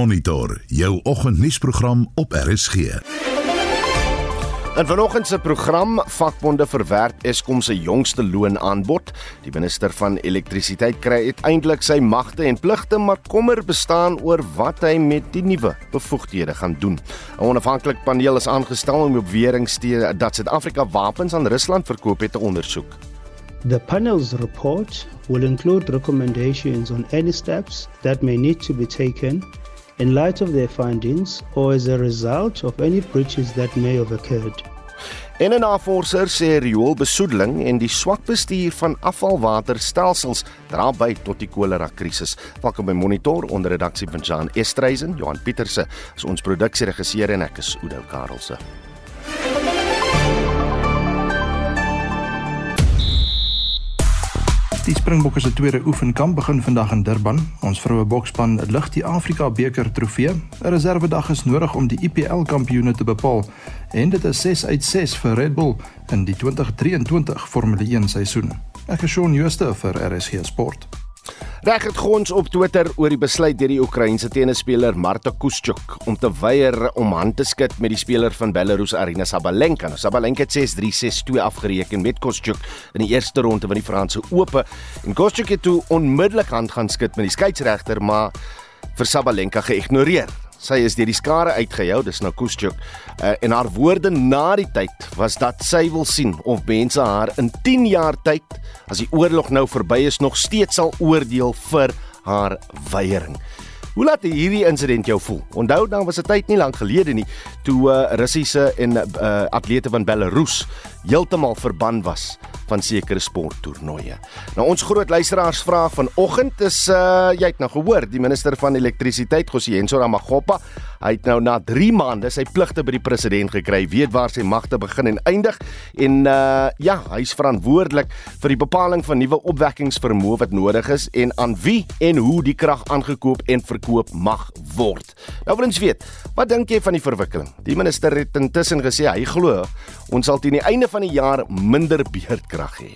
Monitor, jou oggendnuusprogram op RSG. In vanoggend se program vakbonde verwerp Eskom se jongste loonaanbod. Die minister van elektrisiteit kry uiteindelik sy magte en pligte, maar kommer bestaan oor wat hy met die nuwe bevoegdhede gaan doen. 'n Onafhanklike paneel is aangestel om op beweringe dat Suid-Afrika wapens aan Rusland verkoop het te ondersoek. The panel's report will include recommendations on any steps that may need to be taken in light of their findings or as a result of any breaches that may have occurred. En 'n navorser sê rioolbesoedeling en die swak bestuur van afvalwaterstelsels dra by tot die kolera krisis. Welkom by Monitor onder redaksie van Jan Estreisen, Johan Pieterse, is ons produksieregisseur en ek is Oudo Karelse. Die Springbokke se tweede oefenkamp begin vandag in Durban. Ons vroue boksspan lig die Afrika beker trofee. 'n Reservedag is nodig om die IPL kampioene te bepaal en dit is 6 uit 6 vir Red Bull in die 2023 Formule 1 seisoen. Ek is Shaun Schuster vir RSG Sport. Reg het gons op Twitter oor die besluit deur die Oekraïense tennisspeler Marta Kuschuk om te weier om hand te skud met die speler van Belarus Arina Sabalenka. Nou, Sabalenka het 6-3 6-2 afgereken met Kuschuk in die eerste ronde van die Franse Ope en Kuschuk het toe onmiddellik hand gaan skud met die skeieregter, maar vir Sabalenka geïgnoreer. Sy is deur die skare uitgehou, dis nou Kuschuk. Uh, en haar woorde na die tyd was dat sy wil sien of mense haar in 10 jaar tyd, as die oorlog nou verby is, nog steeds sal oordeel vir haar weiering. Hoe laat hierdie insident jou voel? Onthou dan was 'n tyd nie lank gelede nie toe uh, Russiese en uh, atlete van Belarus heeltemal verban was van sekere sporttoernooie. Nou ons groot luisteraars vra vanoggend is uh, jy het nou gehoor die minister van elektrisiteit Gosienso Ramagopa Hy het nou na 3 maande sy pligte by die president gekry, weet waar sy magte begin en eindig en uh ja, hy's verantwoordelik vir die bepaling van nuwe opwekkingsvermoë wat nodig is en aan wie en hoe die krag aangekoop en verkoop mag word. Nou wil ons weet, wat dink jy van die verwikkeling? Die minister het intussen gesê hy glo ons sal teen die einde van die jaar minder beurtkrag hê.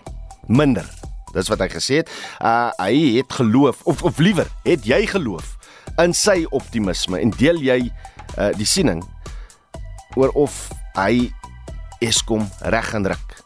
Minder. Dis wat hy gesê het. Uh hy het geloof of of liewer, het jy geloof in sy optimisme en deel jy uh, die siening oor of hy Eskom reg en ruk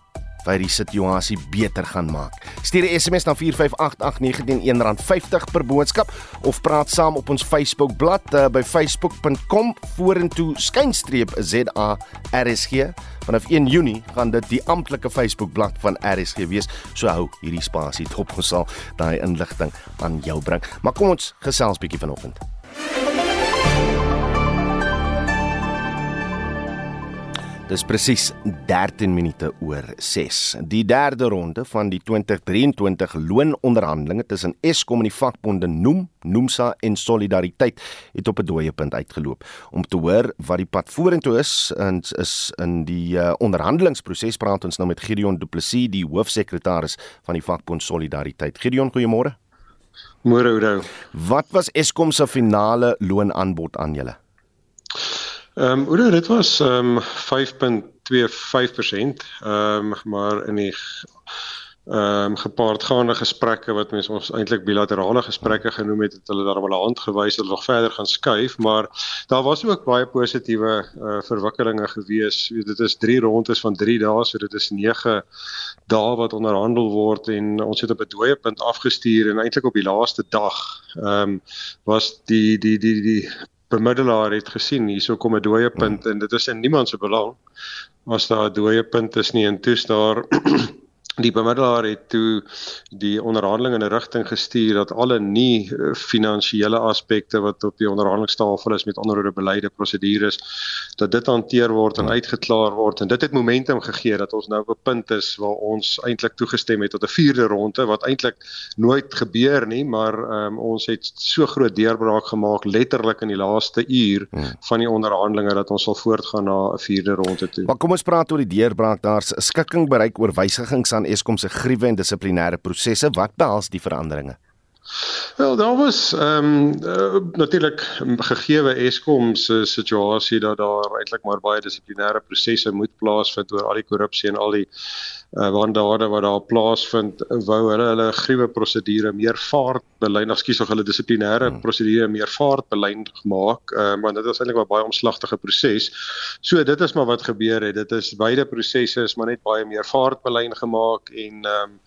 by die situasie beter gaan maak. Stuur 'n SMS na 4588919 R50 per boodskap of praat saam op ons Facebook bladsy uh, by facebook.com vorentoe skynstreep ZARSG. Vanaf 1 Junie gaan dit die amptelike Facebook bladsy van RSG wees. So hou hierdie spasie dop gesal daai inligting aan jou bring. Maar kom ons gesels bietjie vanoggend. Dis presies 13 minute oor 6. Die derde ronde van die 2023 loononderhandelinge tussen Eskom en die vakbonde Noem, Nomsa en Solidariteit het op 'n dooie punt uitgeloop. Om te hoor wat die pad vorentoe is, is is in die uh, onderhandelingsproses praat ons nou met Gideon Du Plessis, die hoofsekretaris van die vakbond Solidariteit. Gideon, goeiemôre. Môre, Oudo. Wat was Eskom se finale loonaanbod aan julle? Ehm um, oor dit was ehm um, 5.25%. Ehm um, maar in die ehm um, gepaardgaande gesprekke wat mense ons eintlik bilaterale gesprekke genoem het, het hulle daar wel 'n hand gewys dat hulle nog verder gaan skuif, maar daar was ook baie positiewe uh, verwikkelinge gewees. Dit is 3 rondes van 3 dae, so dit is 9 dae wat onderhandel word en ons het op 'n dooie punt afgestuur en eintlik op die laaste dag ehm um, was die die die die bemiddelaar het gesien hierso kom 'n dooie punt en dit is in niemand se belang as daar 'n dooie punt is nie en toets daar die bemiddelaar het toe die onderhandeling in 'n rigting gestuur dat alle nie eh, finansiële aspekte wat op die onderhandelingstafel is met anderoorde beleide prosedures dat dit hanteer word en uitgeklaar word en dit het momentum gegee dat ons nou op 'n punt is waar ons eintlik toegestem het tot 'n vierde ronde wat eintlik nooit gebeur nie maar um, ons het so groot deurbraak gemaak letterlik in die laaste uur hmm. van die onderhandelinge dat ons sal voortgaan na 'n vierde ronde toe. Maar kom ons praat oor die deurbraak daar's 'n skikking bereik oor wysigings aan Eskom se gruwe en dissiplinêre prosesse. Wat behels die veranderinge? Wel, daar was ehm um, uh, natuurlik gegeewe Eskom se situasie dat daar eintlik maar baie dissiplinêre prosesse moet plaasvind oor al die korrupsie en al die uh, wandade wat daar plaasvind, wou hulle hulle gruwe prosedure meer vaart belyn, ekskuus, of hulle dissiplinêre hmm. prosedure meer vaart belyn gemaak, uh, maar dit was eintlik 'n baie omslagtige proses. So dit is maar wat gebeur het. Dit is beide prosesse is maar net baie meer vaart belyn gemaak en ehm um,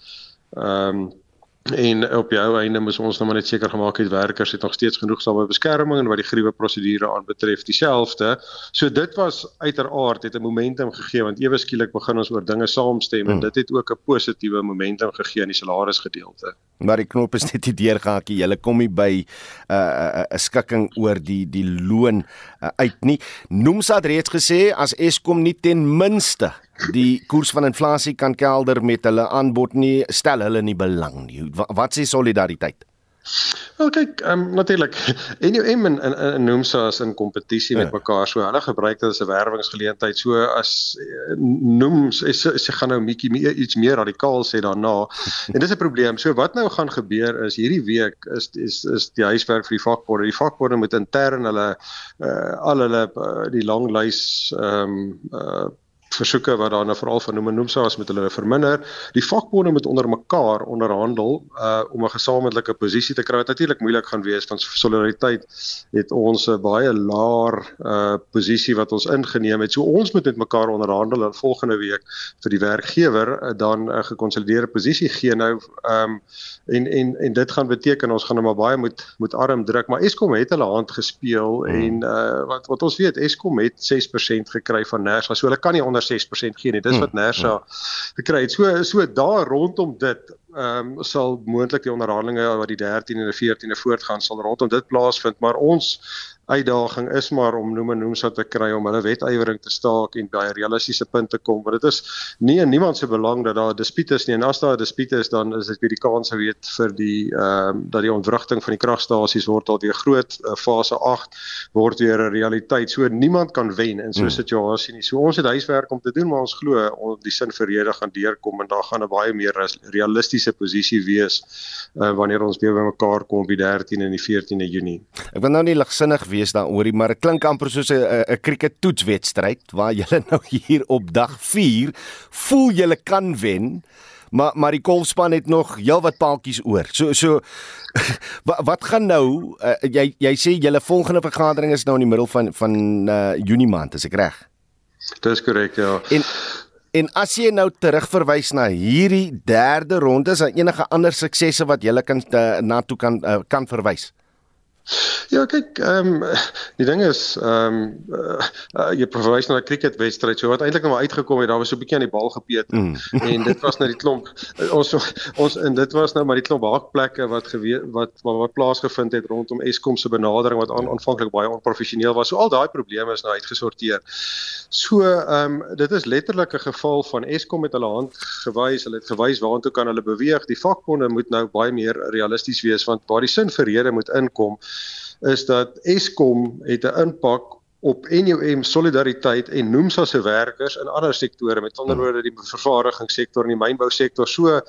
ehm um, en op jou einde moet ons nou maar net seker gemaak het werkers het nog steeds genoegsame beskerming en wat die gruwe prosedure aanbetref dieselfde. So dit was uiteraard het 'n momentum gegee want ewe skielik begin ons oor dinge saamstem en hmm. dit het ook 'n positiewe momentum gegee in die salarisgedeelte. Maar die knop is net nie deurgehakkie. Jy kom nie by 'n uh, 'n uh, skikking oor die die loon uh, uit nie. Nomsa het reeds gesê as Eskom nie ten minste die koers van inflasie kan kelder met hulle aanbod nie, stel hulle nie belang nie. Wat, sê solidariteit? Wel kyk, ehm um, natuurlik. NUM en en, en Nomsa is in kompetisie ja. met mekaar. So hulle gebruik dit as 'n werwingsgeleentheid. So as Noms is sy gaan nou bietjie iets meer radikaal sê daarna. en dis 'n probleem. So wat nou gaan gebeur is hierdie week is is is die huiswerk vir die vakborde. Die vakborde moet intern hulle uh, al hulle uh, die lang lys ehm um, uh, versoeke wat daar nou veral van noem en noem sou as met hulle verminder. Die vakbonde moet onder mekaar onderhandel uh om 'n gesamentlike posisie te kry. Dit natuurlik moeilik gaan wees want solidariteit het ons 'n baie laer uh posisie wat ons ingeneem het. So ons moet met mekaar onderhandel en volgende week vir die werkgewer uh, dan 'n gekonsolideerde posisie gee nou um en en en dit gaan beteken ons gaan nou maar baie moet moet arm druk, maar Eskom het hulle hand gespeel hmm. en uh wat wat ons weet Eskom het 6% gekry van Nersa. So hulle kan nie onder onder 6% gee nie. Dis hmm, wat Nersa hmm. gekry het. So so daar rondom dit ehm um, sal moontlik die onderhandelinge wat die 13 en die 14de voortgaan sal rondom dit plaasvind, maar ons uitdaging is maar om noem en noem so te kry om hulle wetywering te staak en by realistiese punt te kom want dit is nie in niemand se belang dat daar 'n dispuut is nie. En as daar 'n dispuut is dan is dit weer die kans weet vir die ehm um, dat die ontwrigting van die kragstasies word al weer groot uh, fase 8 word weer 'n realiteit. So niemand kan wen in so 'n hmm. situasie nie. So ons het huiswerk om te doen maar ons glo ons die sin verrede gaan deurkom en daar gaan 'n baie meer realistiese posisie wees uh, wanneer ons weer bymekaar kom op die 13 en die 14de Junie. Ek wil nou nie ligsinnig wees wees daaroor nie, maar dit klink amper soos 'n 'n cricket toetswedstryd waar jy nou hier op dag 4 voel jy kan wen. Maar maar die golfspan het nog heelwat paaltjies oor. So so wat, wat gaan nou uh, jy jy sê julle volgende vergadering is nou in die middel van van uh, Junie maand, is ek reg? Dis korrek, ja. En en as jy nou terugverwys na hierdie derde ronde, is daar enige ander suksesse wat jy kan uh, na toe kan uh, kan verwys? Ja, kyk, ehm um, die ding is ehm um, uh, jy verwys na 'n cricketwedstryd. So wat eintlik nou maar uitgekom het, daar was so 'n bietjie aan die bal gepeet mm. en dit was nou die klomp uh, ons ons en dit was nou maar die klomp haakplekke wat geweet wat wat, wat plaasgevind het rondom Eskom se benadering wat aan, aanvanklik baie onprofessioneel was. So al daai probleme is nou uitgesorteer. So ehm um, dit is letterlik 'n geval van Eskom met hulle hand gewys. Hulle het gewys waartoe kan hulle beweeg. Die vakbonde moet nou baie meer realisties wees want waar die sin vir rede moet inkom is dat Eskom het 'n impak op NUM solidariteit en Nomsa se werkers in ander sektore met ander woorde die vervaardigingssektor en die mynbousektor. So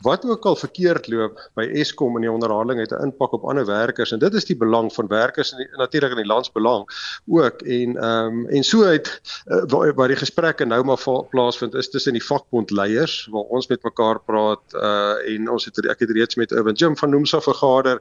wat ook al verkeerd loop by Eskom in die onderhandeling het 'n impak op ander werkers en dit is die belang van werkers en natuurlik in die landsbelang ook. En ehm um, en so uit uh, waar, waar die gesprekke nou maar plaasvind is tussen die vakbondleiers waar ons met mekaar praat uh en ons het ek het reeds met Urban Jim van Nomsa vergader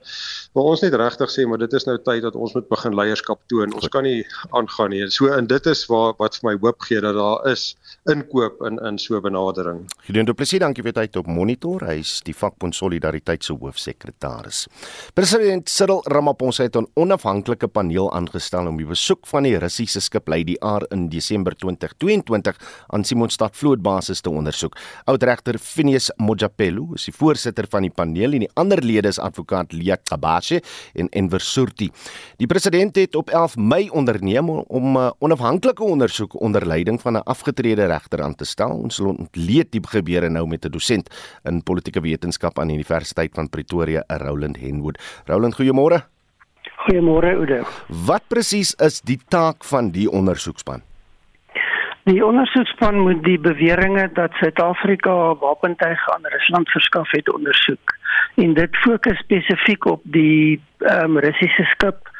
waar ons net regtig sê maar dit is nou tyd dat ons moet begin leierskap toon. Ons kan nie aangaan nie. So en dit is waar wat vir my hoop gee dat daar is inkoop in in so 'n benadering. Gideon Du Plessis, dankie vir tyd op monitor. Hy is die vakbond Solidariteit se hoofsekretaris. President Cyril Ramaphosa het 'n onafhanklike paneel aangestel om die besoek van die Russiese skip Lady R in Desember 2022 aan Simonstad vlootbasis te ondersoek. Oudregter Phineas Mojapelo is die voorsitter van die paneel en die ander lede is advokaat Lia Kabashe en Enver Surti. Die president het op 11 Mei onderneem om 'n uh, onafhanklike ondersoek onder leiding van 'n afgetrede regter aan te stel. Ons ontleed die gebeure nou met 'n dosent in politieke wetenskap aan die Universiteit van Pretoria, Roland Henwood. Roland, goeiemôre. Goeiemôre, Oude. Wat presies is die taak van die ondersoekspan? Die ondersoekspan moet die beweringe dat Suid-Afrika wapentuig aan Rusland verskaf het ondersoek. En dit fokus spesifiek op die ehm um, Russiese skip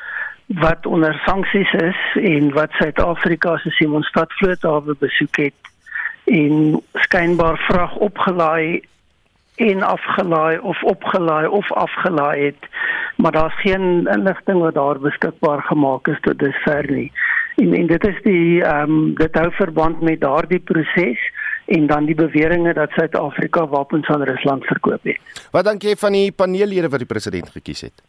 wat onder sanksies is en wat Suid-Afrika se Simonstad vloothawe besoek het en skynbaar vrag opgelaai en afgelaai of opgelaai of afgelaai het maar daar's geen inligting wat daar beskikbaar gemaak is tot dusver nie en en dit is die ehm um, dit hou verband met daardie proses en dan die beweringe dat Suid-Afrika wapens aan Rusland verkoop het. Wat dink jy van die paneellede wat die president gekies het?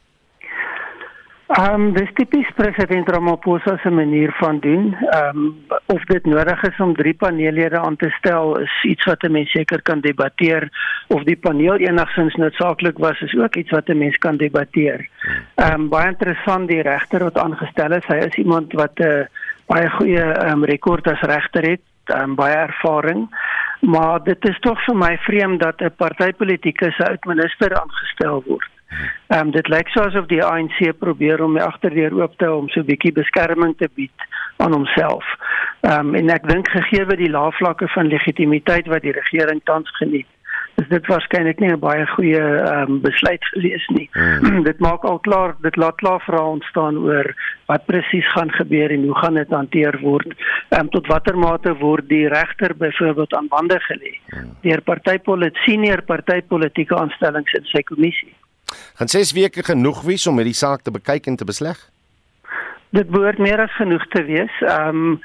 Ehm um, dis tipies president Ramaphosa se manier van doen. Ehm um, of dit nodig is om drie paneellede aan te stel is iets wat 'n mens seker kan debatteer of die paneel enigstens noodsaaklik was is ook iets wat 'n mens kan debatteer. Ehm um, baie interessant die regter wat aangestel is. Hy is iemand wat 'n uh, baie goeie ehm um, rekord as regter het, um, baie ervaring. Maar dit is tog vir my vreemd dat 'n partypolitikus 'n oud minister aangestel word. Ehm um, dit lyk so asof die ANC probeer om die agterdeur oop te hou om so 'n bietjie beskerming te bied aan homself. Ehm um, en ek dink gegee word die lae vlakke van legitimiteit wat die regering tans geniet. Is dit waarskynlik nie 'n baie goeie ehm um, besluit gewees nie. Hmm. dit maak al klaar, dit laat klaar vrae ontstaan oor wat presies gaan gebeur en hoe gaan dit hanteer word. Ehm um, tot watter mate word die regter byvoorbeeld aan bande gelê hmm. deur partypolitiese senior partypolitiese aanstellings in sy kommissie. Gaan 6 weke genoeg wees om hierdie saak te bekyk en te besleg? Dit behoort meer as genoeg te wees. Ehm um,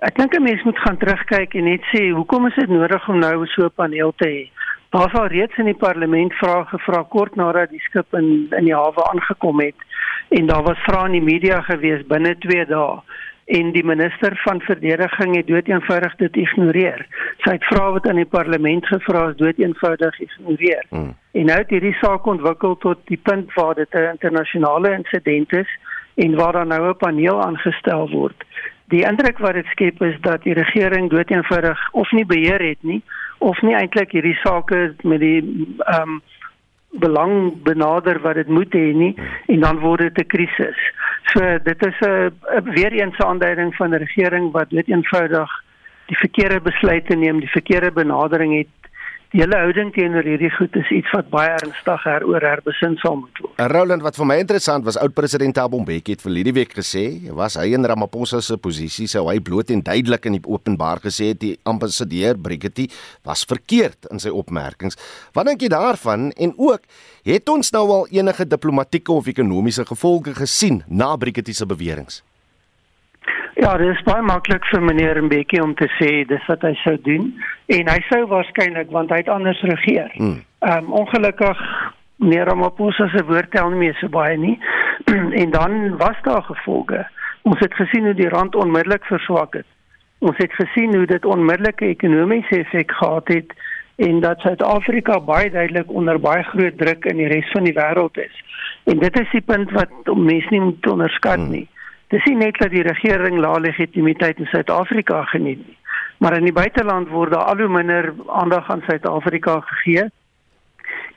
ek dink 'n mens moet gaan terugkyk en net sê hoekom is dit nodig om nou so 'n paneel te hê? Daar was reeds in die parlement vrae gevra kort nadat die skip in in die hawe aangekom het en daar was vrae in die media gewees binne 2 dae en die minister van verdediging het doeteenvoudig dit ignoreer. Sy het vrae wat aan die parlement gevra is doeteenvoudig ignoreer. Hmm. En nou het hierdie saak ontwikkel tot die punt waar dit 'n internasionale insident is en waar daar nou 'n paneel aangestel word. Die indruk wat dit skep is dat die regering doeteenvoudig of nie beheer het nie of nie eintlik hierdie sake met die ehm um, belang benader wat dit moet hê nie en dan word dit 'n krisis. So dit is 'n weer eens 'n aanduiding van 'n regering wat net eenvoudig die verkeerde besluite neem, die verkeerde benadering het die hele houding teenoor hierdie goed is iets wat baie ernstig heroor herbesin sal moet word. Roland wat vir my interessant was, oud president Thabo Mbeki het verlede week gesê, was hy in Ramaphosa se posisie sou hy bloot en duidelik in die openbaar gesê het die ambassadeur Brigitte was verkeerd in sy opmerkings. Wat dink jy daarvan en ook het ons nou al enige diplomatieke of ekonomiese gevolge gesien na Brigitte se beweringe? Ja, dit is baie maklik vir meneer Mbeki om te sê dis wat hy sou doen en hy sou waarskynlik want hy het anders regeer. Hmm. Ehm um, ongelukkig meneer Ramaphosa se woord tel nie meer so baie nie en dan was daar gevolge. Ons het gesien hoe die rand onmiddellik verswak het. Ons het gesien hoe dit onmiddellike ekonomiese effek gehad het en dat Suid-Afrika baie duidelik onder baie groot druk in die res van die wêreld is. En dit is die punt wat mense nie moet onderskat hmm. nie. Hmm. Dis nie net dat die regering lae legitimiteit in Suid-Afrika geniet nie, maar in die buiteland word daar al hoe minder aandag aan Suid-Afrika gegee.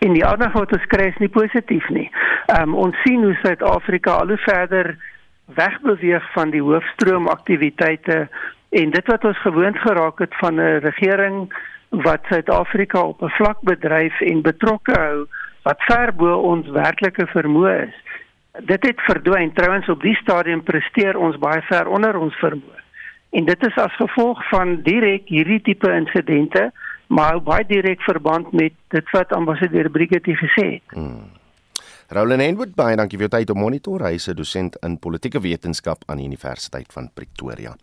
En die ander wat ons kry is nie positief nie. Ehm um, ons sien hoe Suid-Afrika al hoe verder wegbeweeg van die hoofstroom aktiwiteite en dit wat ons gewoond geraak het van 'n regering wat Suid-Afrika op 'n vlak bedryf en betrokke hou wat ver bo ons werklike vermoë is dit het verdwyn. Trouwens op die stadium presteer ons baie ver onder ons vermoë. En dit is as gevolg van direk hierdie tipe insidente, maar baie direk verband met dit wat ambassadeur Brigitte gesê het. Hmm. Roland Henwood, baie dankie vir jou tyd om monitor. Hy is 'n dosent in politieke wetenskap aan die Universiteit van Pretoria.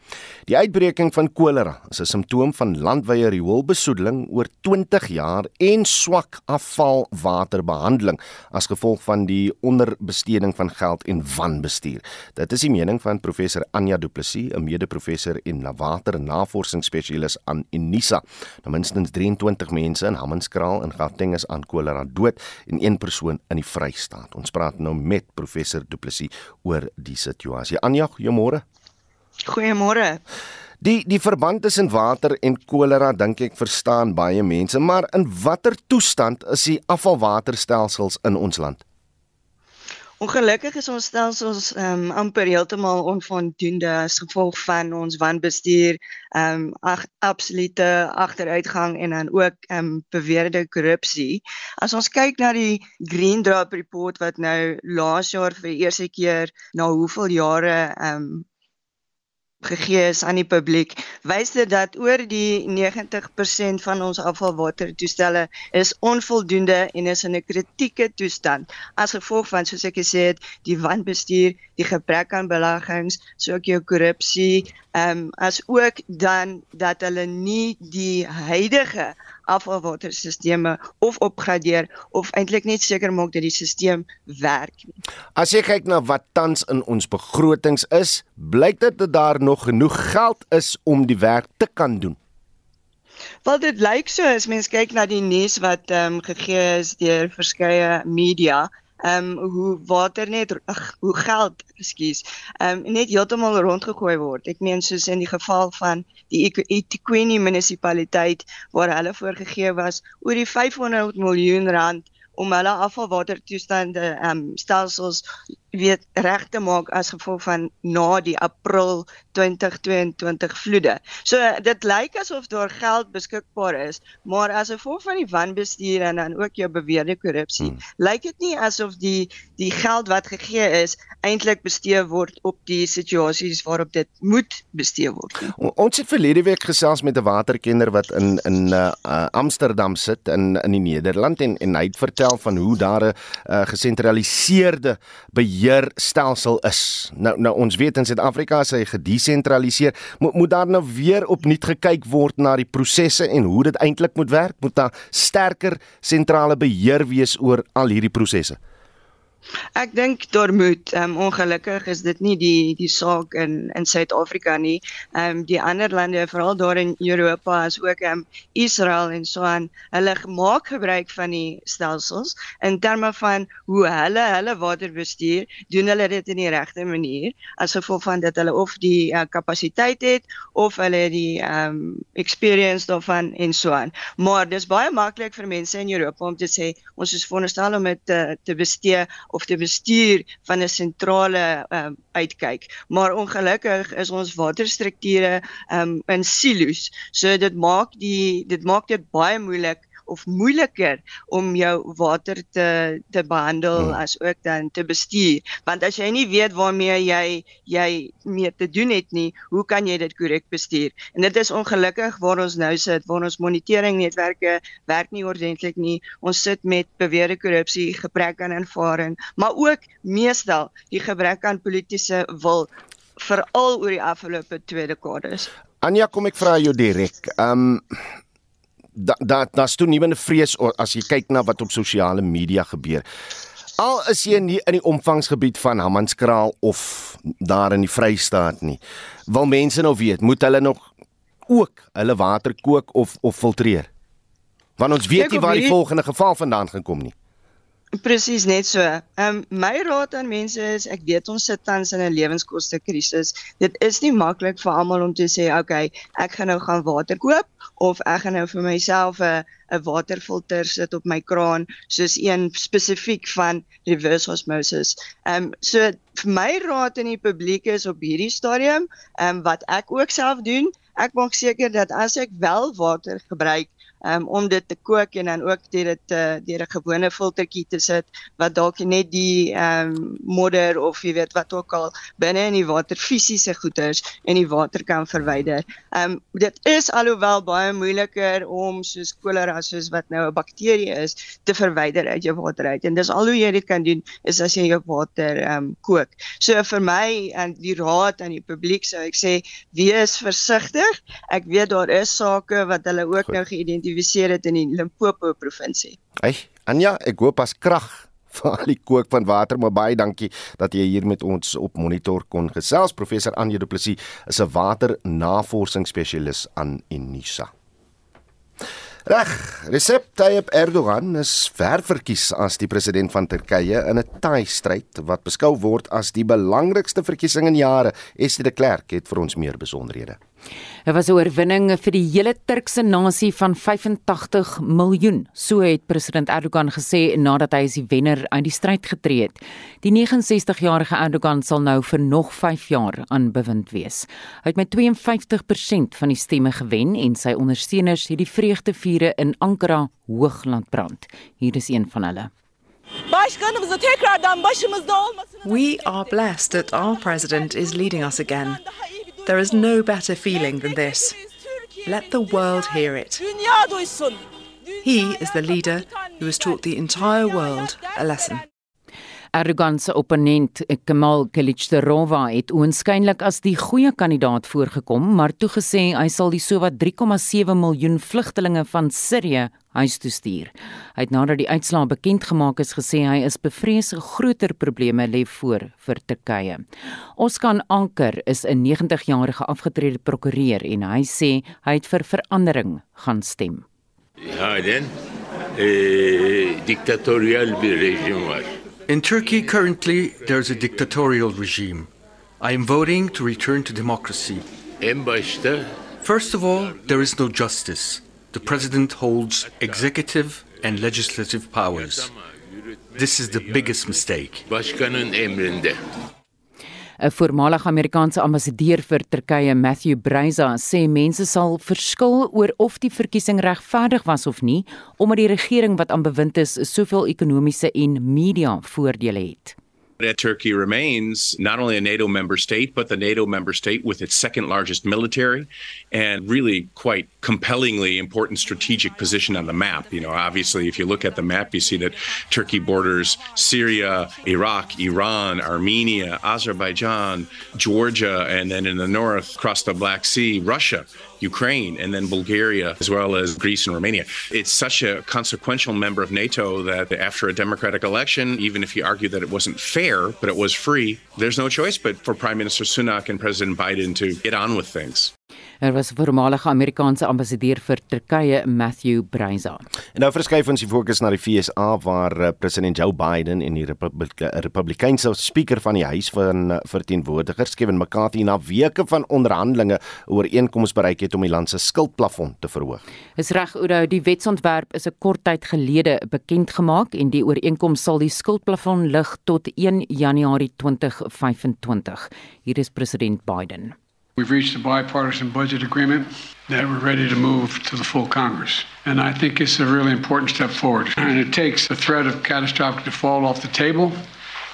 Die uitbreking van kolera is 'n simptoom van landwyse rioolbesoedeling oor 20 jaar en swak afvalwaterbehandeling as gevolg van die onderbesteding van geld en wanbestuur. Dit is die mening van professor Anja Du Plessis, 'n mede-professor en water- en navorsingsspesialis aan Unisa. Nou minstens 23 mense in Hammanskraal in Gauteng is aan kolera dood en een persoon in die Vrystaat staat. Ons praat nou met professor Du Plessis oor die situasie. Anja, goeiemôre. Goeiemôre. Die die verband tussen water en kolera dink ek verstaan baie mense, maar in watter toestand is die afvalwaterstelsels in ons land? Ongelukkig is ons stelsels ehm um, amper heeltemal onvoldoende as gevolg van ons wanbestuur, ehm um, absolute agteruitgang en dan ook ehm um, beweerde korrupsie. As ons kyk na die Green Drop report wat nou laas jaar vir die eerste keer na hoeveel jare ehm um, gegee is aan die publiek, wys dit dat oor die 90% van ons afvalwatertoestelle is onvoldoende en is in 'n kritieke toestand. As gevolg van soos ek gesê het, die wanbestuur, die gebrek aan beleggings, so ook jou korrupsie, ehm um, as ook dan dat hulle nie die huidige afvalwaterstelsels of opgradeer of eintlik net seker maak dat die stelsel werk nie. As jy kyk na wat tans in ons begrotings is, blyk dit dat daar nog genoeg geld is om die werk te kan doen. Wel dit lyk so as mens kyk na die nuus wat ehm um, gegee is deur verskeie media ehm um, hoe water net ag hoe geld, ekskuus, ehm um, net heeltemal rondgegooi word. Ek meen soos in die geval van die eThekwini munisipaliteit waar hulle voorgegee was oor die 500 miljoen rand om hulle afvalwatertoestande ehm um, stelsels weet reg te maak as gevolg van na die April 2022 vloede. So dit lyk asof daar geld beskikbaar is, maar as gevolg van die wanbestuur en dan ook jou beweerde korrupsie, hmm. lyk dit nie asof die die geld wat gegee is eintlik bestee word op die situasies waarop dit moet bestee word. O, ons het verlede week gesels met 'n waterkenner wat in in uh, Amsterdam sit in in die Nederland en en hy het vertel van hoe daar 'n uh, gesentraliseerde beheer beheerstelsel is. Nou nou ons weet in Suid-Afrika is hy gedesentraliseer. Moet moet daar nou weer opnuut gekyk word na die prosesse en hoe dit eintlik moet werk? Moet daar sterker sentrale beheer wees oor al hierdie prosesse? Ek dink daar moet um, ongelukkig is dit nie die die saak in in Suid-Afrika nie. Ehm um, die ander lande veral daar in Europa as ook ehm um, Israel en so aan, hulle maak gebruik van die stelsels in terme van hoe hulle hulle water bestuur, doen hulle dit in die regte manier as gevolg van dat hulle of die uh, kapasiteit het of hulle die ehm um, experience daarvan en so aan. Maar dis baie maklik vir mense in Europa om te sê ons is veronderstel om dit te, te bestee of te bestuur van 'n sentrale um, uitkyk. Maar ongelukkig is ons waterstrukture um, in silo's. So dit maak die dit maak dit baie moeilik of moeiliker om jou water te te behandel hmm. as ook dan te bestuur. Want as jy nie weet waarmee jy jy mee te doen het nie hoe kan jy dit korrek bestuur? En dit is ongelukkig waar ons nou sit waar ons monitering netwerke werk nie ordentlik nie. Ons sit met beweerde korrupsie gebrek aan ervaring maar ook meestal die gebrek aan politieke wil veral oor die afgelope 2 dekades Anja kom ek vra jou direk. Ehm um, daar's toe nie meer 'n vrees as jy kyk na wat op sosiale media gebeur. Al is jy nie in die omvangsgebied van Hammanskraal of daar in die Vrystaat nie. Wil mense nou weet, moet hulle nog ook hulle water kook of of filtreer? Want ons weet nie waar die volgende geval vandaan gaan kom nie. Presies net so. Ehm um, my raad aan mense is ek weet ons sit tans in 'n lewenskoste krisis. Dit is nie maklik vir almal om te sê okay, ek gaan nou gaan water koop of ek gaan nou vir myself 'n 'n waterfilter sit op my kraan soos een spesifiek van reverse osmosis. Ehm um, so vir my raad aan die publiek is op hierdie stadium, ehm um, wat ek ook self doen, ek maak seker dat as ek wel water gebruik um, om dit te kook en dan ook deur dit uh, deur 'n gewone filtertjie te sit wat dalk net die ehm um, modder of jy weet wat ook al binne in die water fisiese goeters in die water kan verwyder. Ehm um, dit is alhoewel baie moeiliker om soos kolera soos wat nou 'n bakterie is te verwyder uit jou water uit. En dis al hoe jy dit kan doen is as jy jou water ehm um, kook. So vir my en die raad aan die publiek sou ek sê wees versigtig. Ek weet daar is sake wat hulle ook Goed. nou geïdentifiseer geïdentifiseer het in die Limpopo provinsie. Hey, Anja, ek hoop as krag vir al die kook van water, maar baie dankie dat jy hier met ons op monitor kon gesels. Professor Anja Du Plessis is 'n waternavorsingsspesialis aan Unisa. Reg, Recep Tayyip Erdogan is ververkies as die president van Turkye in 'n taai stryd wat beskou word as die belangrikste verkiesing in jare. Estie de Klerk het vir ons meer besonderhede. Dit was 'n oorwinning vir die hele Turkse nasie van 85 miljoen, so het president Erdogan gesê nadat hy as die wenner uit die stryd getree het. Die 69-jarige Erdogan sal nou vir nog 5 jaar aan bewind wees. Hy het met 52% van die stemme gewen en sy ondersteuners het die vreugdevure in Ankara hoog laat brand. Hier is een van hulle. We are blessed that our president is leading us again. There is no better feeling than this. Let the world hear it. He is the leader who has taught the entire world a lesson. Erdogan se opponent eh, Kemal Kılıçdaroğlu het oënskynlik as die goeie kandidaat voorgekom, maar toegesê hy sal die sowat 3,7 miljoen vlugtelinge van Sirië huis toe stuur. Hy het nadat die uitslae bekend gemaak is gesê hy is bevrees groter probleme lê voor vir Turkye. Oskan Anker is 'n 90-jarige afgetrede prokureur en hy sê hy het vir verandering gaan stem. Halen eh diktatorial bir rejim var. In Turkey, currently, there's a dictatorial regime. I am voting to return to democracy. En başta First of all, there is no justice. The president holds executive and legislative powers. This is the biggest mistake. başkanın emrinde. 'n Voormalige Amerikaanse ambassadeur vir Turkye, Matthew Bryza, sê mense sal verskil oor of die verkiesing regverdig was of nie, omdat die regering wat aan bewind is, soveel ekonomiese en media voordele het. That Turkey remains not only a NATO member state, but the NATO member state with its second largest military and really quite compellingly important strategic position on the map. You know, obviously, if you look at the map, you see that Turkey borders Syria, Iraq, Iran, Armenia, Azerbaijan, Georgia, and then in the north, across the Black Sea, Russia. Ukraine and then Bulgaria, as well as Greece and Romania. It's such a consequential member of NATO that after a democratic election, even if you argue that it wasn't fair, but it was free, there's no choice but for Prime Minister Sunak and President Biden to get on with things. Er was voormalige Amerikaanse ambassadeur vir Turkye, Matthew Bryza. En nou verskuif ons die fokus na die FSA waar uh, president Joe Biden en die Republike, Republikeinse spreker van die Huis van uh, Verteenwoordigers, Kevin McCarthy, na weke van onderhandelinge oor einkoms bereik het om die land se skuldplafon te verhoog. Is reg, Oudo, die wetsontwerp is 'n kort tyd gelede bekend gemaak en die ooreenkoms sal die skuldplafon lig tot 1 Januarie 2025. Hier is president Biden. We've reached a bipartisan budget agreement that we're ready to move to the full Congress. And I think it's a really important step forward. And it takes the threat of catastrophic default off the table,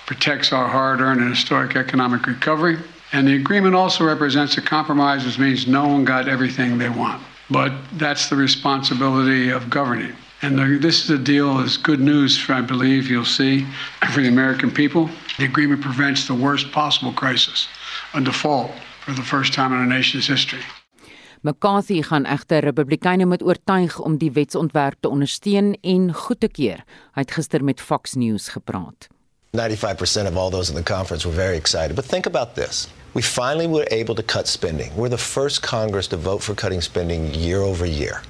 protects our hard earned and historic economic recovery. And the agreement also represents a compromise, which means no one got everything they want. But that's the responsibility of governing. And the, this is a deal is good news, for, I believe you'll see, for the American people. The agreement prevents the worst possible crisis, a default for the first time in our nation's history. McCarthy gaan egter Republikeine moet oortuig om die wetsontwerp te ondersteun en goed te keur. Hy het gister met Fox News gepraat. 95% of all those in the conference were very excited. But think about this. We finally were able to cut spending. We're the first Congress to vote for cutting spending year over year.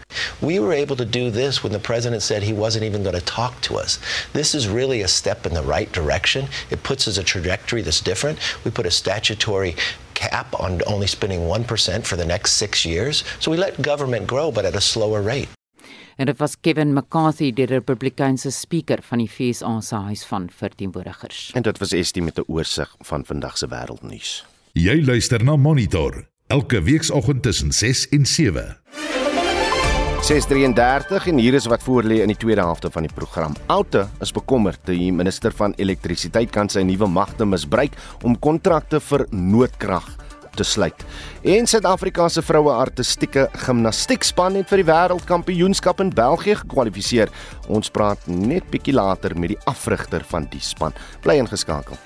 We were able to do this when the president said he wasn't even going to talk to us. This is really a step in the right direction. It puts us a trajectory that's different. We put a statutory cap on only spending 1% for the next six years. So we let government grow, but at a slower rate. En dit was Kevin McCarthy, die Republikeinse spreker van die FSA se Huis van Verteenwoordigers. En dit was Estie met 'n oorsig van vandag se wêreldnuus. Jy luister na Monitor elke weekoggend tussen 6 en 7. 6:33 en hier is wat voorlê in die tweede helfte van die program. Oute is bekommerd dat die minister van elektrisiteit kan sy nuwe magte misbruik om kontrakte vir noodkrag te sluit. En Suid-Afrika se vroue artistieke gimnastiekspan het vir die wêreldkampioenskap in België gekwalifiseer. Ons praat net bietjie later met die afrigter van die span. Bly ingeskakel.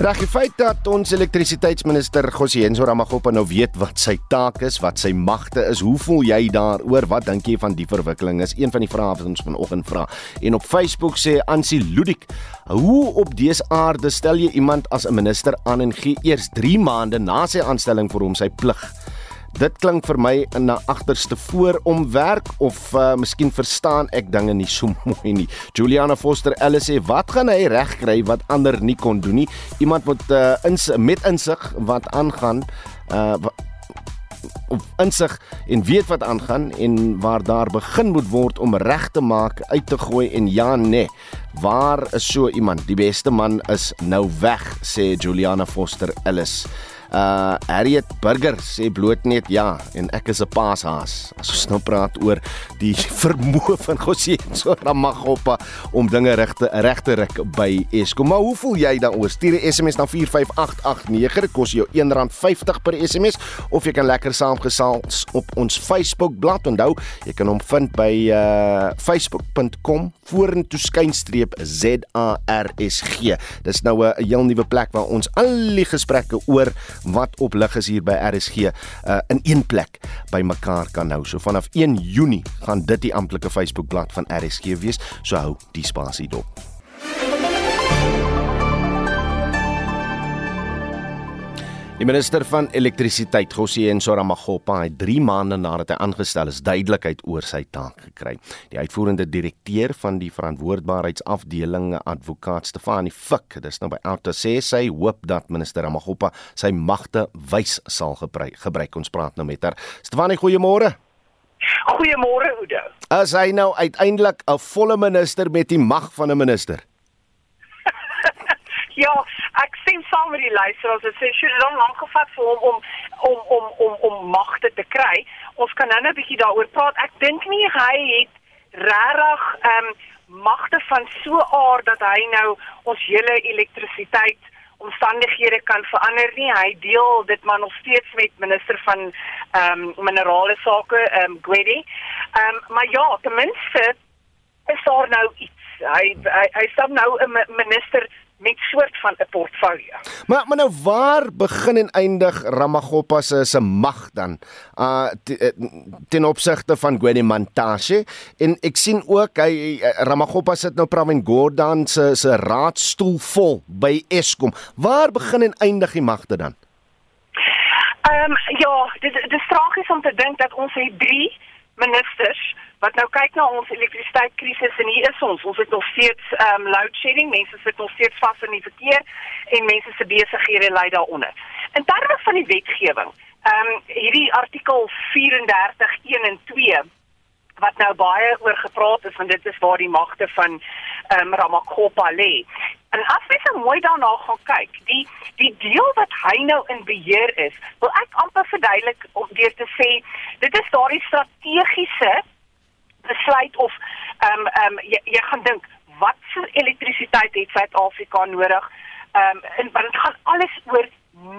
Reg die feit dat ons elektrisiteitsminister Gosienzo Ramaggopa nou weet wat sy taak is, wat sy magte is, hoe voel jy daaroor? Wat dink jy van die verwikkeling? Is een van die vrae wat ons vanoggend vra. En op Facebook sê Ansie Ludik, hoe op dese aarde stel jy iemand as 'n minister aan en gee eers 3 maande na sy aanstelling vir hom sy plig? Dit klink vir my in 'n agterste voor om werk of uh, miskien verstaan ek dinge nie so mooi nie. Juliana Foster Ellis sê wat gaan hy regkry wat ander nie kon doen nie? Iemand moet uh, ins met insig wat aangaan uh op insig en weet wat aangaan en waar daar begin moet word om reg te maak, uit te gooi en ja nee. Waar is so iemand? Die beste man is nou weg, sê Juliana Foster Ellis. Uh Harriet Burger sê bloot net ja en ek is 'n paashaas. As ons nou praat oor die vermoë van Gosienso Ramagopa om dinge reg te reg te ruk by Eskom. Maar hoe voel jy daaroor? Stuur 'n SMS na 45889. Dit kos jou R1.50 per SMS of jy kan lekker saamgesels op ons Facebook bladsy. Onthou, jy kan hom vind by uh facebook.com vorentoe skynstreep ZARSG. Dis nou 'n heel nuwe plek waar ons al die gesprekke oor wat op lig is hier by RSG uh, in een plek bymekaar kan hou. So vanaf 1 Junie gaan dit die amptelike Facebookblad van RSG wees. So hou die spasie dop. Die minister van elektrisiteit, Gosien Soramagopa, het 3 maande nadat hy aangestel is, duidelikheid oor sy taak gekry. Die uitvoerende direkteur van die verantwoordbaarheidsafdeling, advokaat Stefanie Fik, dis nou by Outa sê sy hoop dat minister Ramagopa sy magte wys sal gebruik. gebruik. Ons praat nou met haar. Stefanie, goeiemôre. Goeiemôre, Oude. Is hy nou uiteindelik 'n volle minister met die mag van 'n minister? Ja, ek sien saam met die luisteraars, dit sê sy het dan lank gevat vir hom om om om om om magte te kry. Ons kan nou net 'n bietjie daaroor praat. Ek dink nie hy het regtig ehm um, magte van so aard dat hy nou ons hele elektrisiteit omstandighede kan verander nie. Hy deel dit maar nog steeds met minister van ehm um, minerale sake, ehm um, Gwedi. Ehm um, maar ja, ten minste is daar nou iets. Hy hy, hy staan nou 'n minister met soort van 'n portfolio. Maar maar nou waar begin en eindig Ramagopa se se mag dan? Uh ten opsigte van Gwede Mantashe en ek sien ook hy Ramagopa sit nou Pravin Gordhan se se raadstoel vol by Eskom. Waar begin en eindig die magte dan? Ehm um, ja, dit dit is tragies om te dink dat ons het 3 ministers wat nou kyk na ons elektrisiteitskrisis en hier is ons. Ons het nog steeds um, load shedding. Mense sit nog steeds vas in die verkeer en mense se besighede ly daaronder. In terme van die wetgewing um, hierdie artikel 34 1 en 2 wat nou baie oor gepraat is want dit is waar die magte van ehm um, Ramakgopa lê. En as jy so mooi daarna gaan kyk, die die deel wat hy nou in beheer is, wil ek amper verduidelik om deur te sê, dit is daardie strategiese besluit of ehm um, ehm um, jy, jy gaan dink wat se elektrisiteit het Suid-Afrika nodig? Ehm um, en want dit gaan alles oor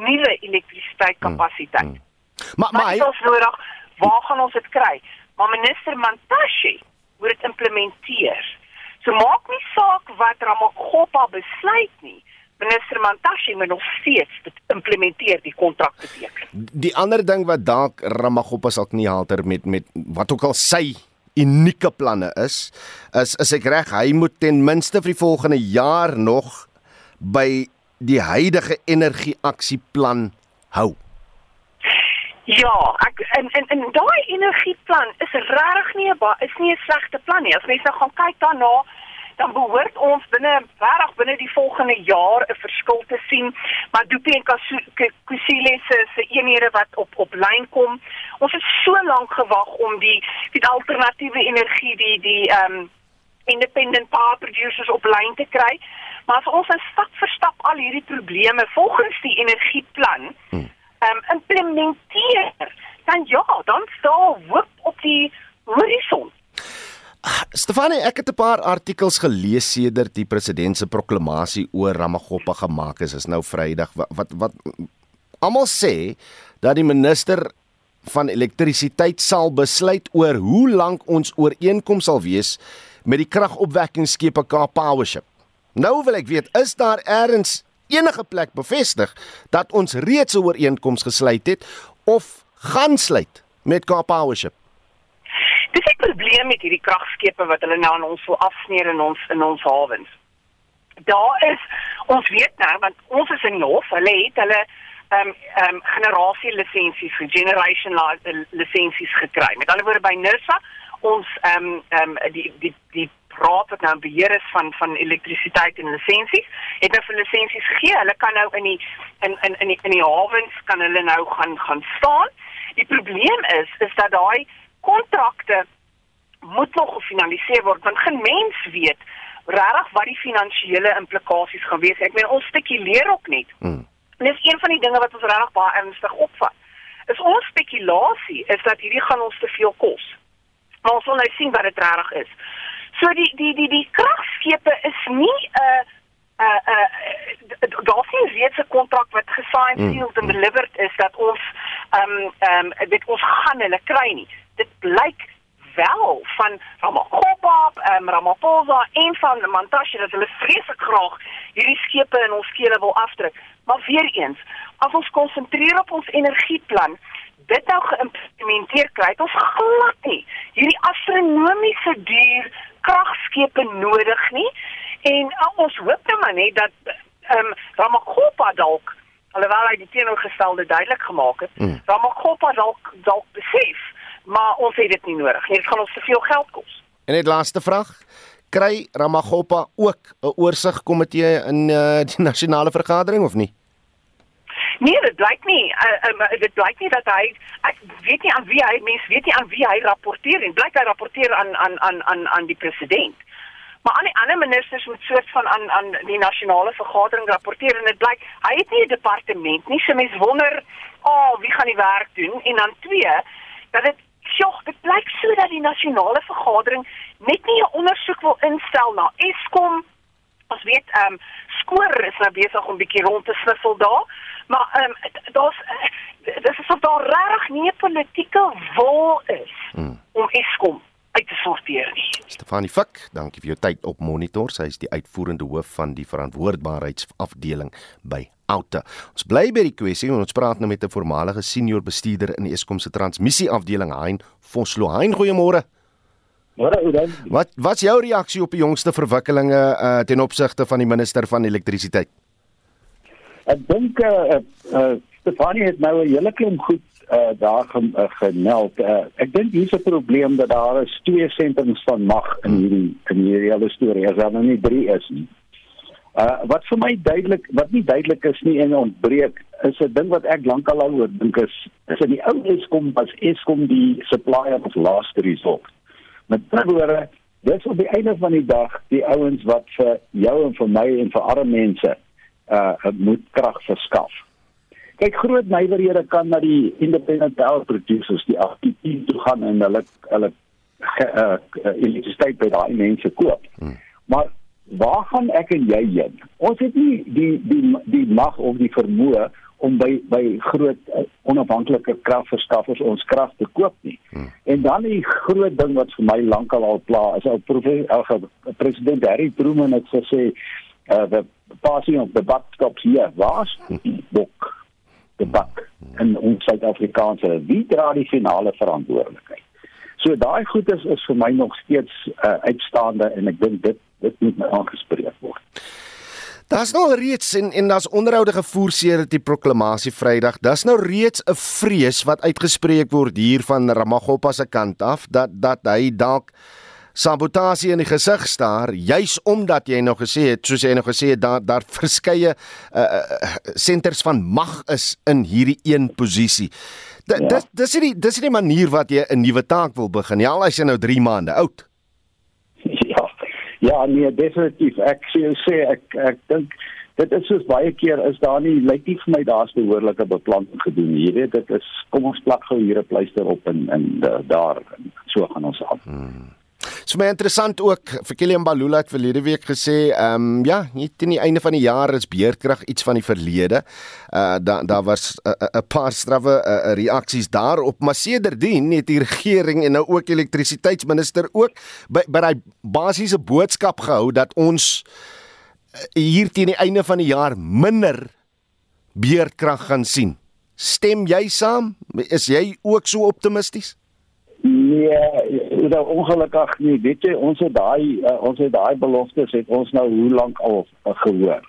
nuwe elektrisiteitskapasiteit. Hmm, hmm. Maar maar hy is nodig. Waar gaan ons dit kry? Maar minister Mantashe moet dit implementeer. So maak nie saak wat Ramakgopa besluit nie. Minister Mantashe moet nog steeds dit implementeer die kontrak beteken. Die ander ding wat dalk Ramakgopa sal nie halter met met wat ook al sy unieke planne is, is is ek reg, hy moet ten minste vir die volgende jaar nog by die huidige energieaksieplan hou. Ja, ek en en, en daai energieplan is regtig nie 'n is nie 'n slegte plan nie. As mense nou gaan kyk daarna, dan behoort ons binne regtig binne die volgende jaar 'n verskil te sien. Maar Dupi en Kusile se se eenhede wat op op lyn kom. Ons het so lank gewag om die die alternatiewe energie die die ehm um, independent power producers op lyn te kry. Maar as ons stap vir stap al hierdie probleme volgens die energieplan hmm. ehm um, implementeer, dan ja, dan staan hoop op die horison. Stefanie, ek het 'n paar artikels gelees sedert die president se proklamasie oor Ramagopa gemaak is. Is nou Vrydag wat wat, wat almal sê dat die minister van elektrisiteit sal besluit oor hoe lank ons ooreenkoms sal wees met die kragopwekkingsskepe Cape Powership. Nou wil ek weet, is daar eers enige plek bevestig dat ons reeds 'n ooreenkoms gesluit het of gaan sluit met Cape Powership? Dis 'n probleem met hierdie kragskepe wat hulle nou aan ons wil afsneer in ons in ons hawens. Daar is ons weet nou want ons is in die hof, hulle het hulle ehm um, ehm um, generasie lisensies, generation lisensies gekry. Met ander woorde by NERSA ons ehm um, ehm um, die die die raad wat nou beheer is van van elektrisiteit en lisensies, het nou vir lisensies gegee. Hulle kan nou in die in in in die, in die hawens kan hulle nou gaan gaan staan. Die probleem is is dat daai kontrakte moet nog gefinaliseer word want geen mens weet regtig wat die finansiële implikasies gaan wees. Ek meen ons spekuleer ook net. Hmm. En dis een van die dinge wat ons regtig baie ernstig opvat. Is ons spekulasie is dat hierdie gaan ons te veel kos. Maar ons wil nou sien wat dit regtig is. So die die die die kragskepe is nie 'n uh, uh uh daar's nie reeds 'n kontrak wat gesigned, mm. sealed and delivered is dat ons ehm um, ehm um, dit ons gaan hulle kry nie. Dit blyk wel van Ramaphosa, ehm um, Ramaphosa en van Mantashe dat hulle vreeslik graag hierdie skepe in ons skele wil afdruk. Maar weer eens, as ons konsentreer op ons energieplan, dit nou geïmplementeer kry, ons glad nie hierdie astronomiese duur kragskepe nodig nie. En uh, ons hoop nou maar net dat ehm um, Ramaphosa dalk alhoewel hy die teenoorgestelde duidelik gemaak het, mm. Ramaphosa dalk dalk besef, maar ons het dit nie nodig nie. Dit gaan ons te veel geld kos. En net laaste vraag kry Ramaphosa ook 'n oorsigkomitee in uh, die nasionale vergadering of nie? Nee, dit blyk nie. Uh, uh, dit blyk nie dat hy ek weet nie aan wie hy mens weet nie aan wie hy rapporteer en blyk hy rapporteer aan aan aan aan aan die president. Maar aan die ander ministers moet soort van aan aan die nasionale vergadering rapporteer en dit blyk hy het nie 'n departement nie. So mense wonder, "Ag, oh, wie gaan die werk doen?" En dan twee, dat dit Sjoe, dit blyk so dat die nasionale vergadering net nie 'n ondersoek wil instel na Eskom. Ons weet, ehm um, skoor is nou besig om bietjie rond te sniffel daar. Maar ehm um, daar's eh, dis is of daar reg nie 'n politieke wil is hmm. om Eskom uit te sorteer nie. Stefanie Fik, dankie vir jou tyd op Monitor. Sy is die uitvoerende hoof van die verantwoordbaarheidsafdeling by Outa. Ons bly by die kwessie en ons praat nou met 'n voormalige senior bestuurder in Eskom se transmissie afdeling, Hein Vosloo. Hein, goeiemôre. Môre Oudan. Wat wat is jou reaksie op die jongste verwikkelinge uh, ten opsigte van die minister van elektrisiteit? Ek dink eh uh, uh, Stefanie het nou 'n hele klomp goed uh, daar ge, uh, gemeld. Uh, ek dink hier's 'n probleem dat daar is twee sentrums van mag in hierdie in hierdie hele storie. As daar nou nie drie is nie. Uh wat vir my duidelik wat nie duidelik is nie en ontbreek is 'n ding wat ek lankal al oor dink is is in die ou Eskom was Eskom die supplier of last resort. Met ander woorde, dis op die einde van die dag die ouens wat vir jou en vir my en vir arme mense uh moet krag verskaf. Kyk groot nywerhede kan na die independent power producers die APP toe gaan en hulle hulle uh, elektrisiteit by daai mense koop. Hmm. Maar waar gaan ek en jy heen? Ons het nie die die die mag of die vermoë om by by groot uh, onafhanklike kragverskaffers ons krag te koop nie. Hmm. En dan die groot ding wat vir my lankal al pla is ou president Harry Truman het gesê uh the passing of the buck stops here. Waar's die bok? Die buck in ons Suid-Afrikaanse wie dra die finale verantwoordelikheid? So daai goed is is vir my nog steeds uh, uitstaande en ek dink dit dit moet nou aangespreek word. Daar's nou reeds en en daar's onderhoude gevoer sedert die proklamasie Vrydag. Daar's nou reeds 'n vrees wat uitgespreek word hier van Ramaphosa se kant af dat dat hy dalk sabotasie in die gesig staar juis omdat jy nou gesê het soos jy nou gesê het daar daar verskeie senters uh, uh, van mag is in hierdie een posisie. D ja. Dis dis is die dis is die manier wat jy 'n nuwe taak wil begin. Ja, as jy nou 3 maande oud. Ja. Ja, nee, definitief. Ek sê sê ek ek dink dit is soos baie keer is daar nie lyk nie vir my daar's behoorlike beplanning gedoen. Jy weet dit is kom ons plak gou hier 'n pleister op en en daar so gaan ons aan. Hmm. So my interessant ook vir Kilian Balula het verlede week gesê, ehm um, ja, nie teen die einde van die jaar is beerdkrag iets van die verlede. Uh daar daar was 'n uh, uh, paar strawwe uh, reaksies daarop, maar sedertdien het die regering en nou ook elektrisiteitsminister ook by by daai basiese boodskap gehou dat ons hier teen die einde van die jaar minder beerdkrag gaan sien. Stem jy saam? Is jy ook so optimisties? Nee, nou ongelukkig nie. Weet jy, ons het daai uh, ons het daai beloftes het ons nou hoe lank al uh, gehoor.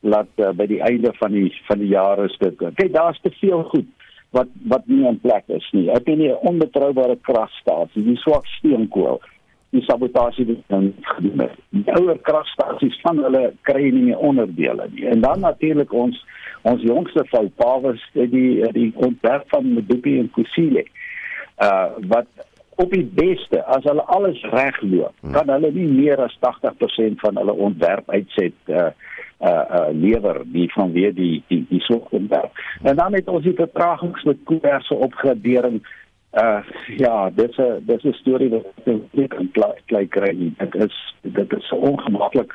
laat uh, by die einde van die van die jaar is dit kyk daar's te veel goed wat wat nie in plek is nie. Ek het nie 'n onbetroubare kragstasie, die swak steenkool, die sabotasie wat dan gedoen het. Die ouer kragstasies van hulle kry nie meer onderdele nie. En dan natuurlik ons ons jongste vrou Pawes die die ontwerp van Medupi en Kusile. Uh wat op die beste as hulle alles regloop, hmm. kan hulle nie meer as 80% van hulle ontwerp uitset uh uh, uh lewer die van weer die die die soortwerk. En dan het ons die vertragings met koerse opgradering. Uh ja, dis 'n dis 'n storie wat ek kan klei kry. Dit is dit is so ongemaklik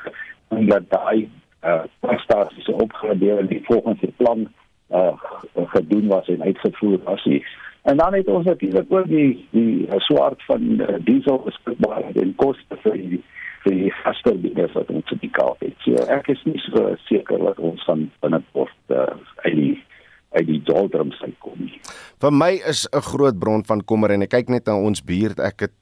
en dat daai uh prestasies opgradeer die volgens die plan uh gedoen was en uitgevoer was nie. En dan het ons natuurlik ook die die swart van uh, diesel beskikbaar en koste vir die die vaste bieders wat ons op die kaart het. So ek is nie so seker dat ons van binnekort uh, uit die uit die doldrums sal kom nie. Vir my is 'n groot bron van kommer en ek kyk net na ons buurt. Ek het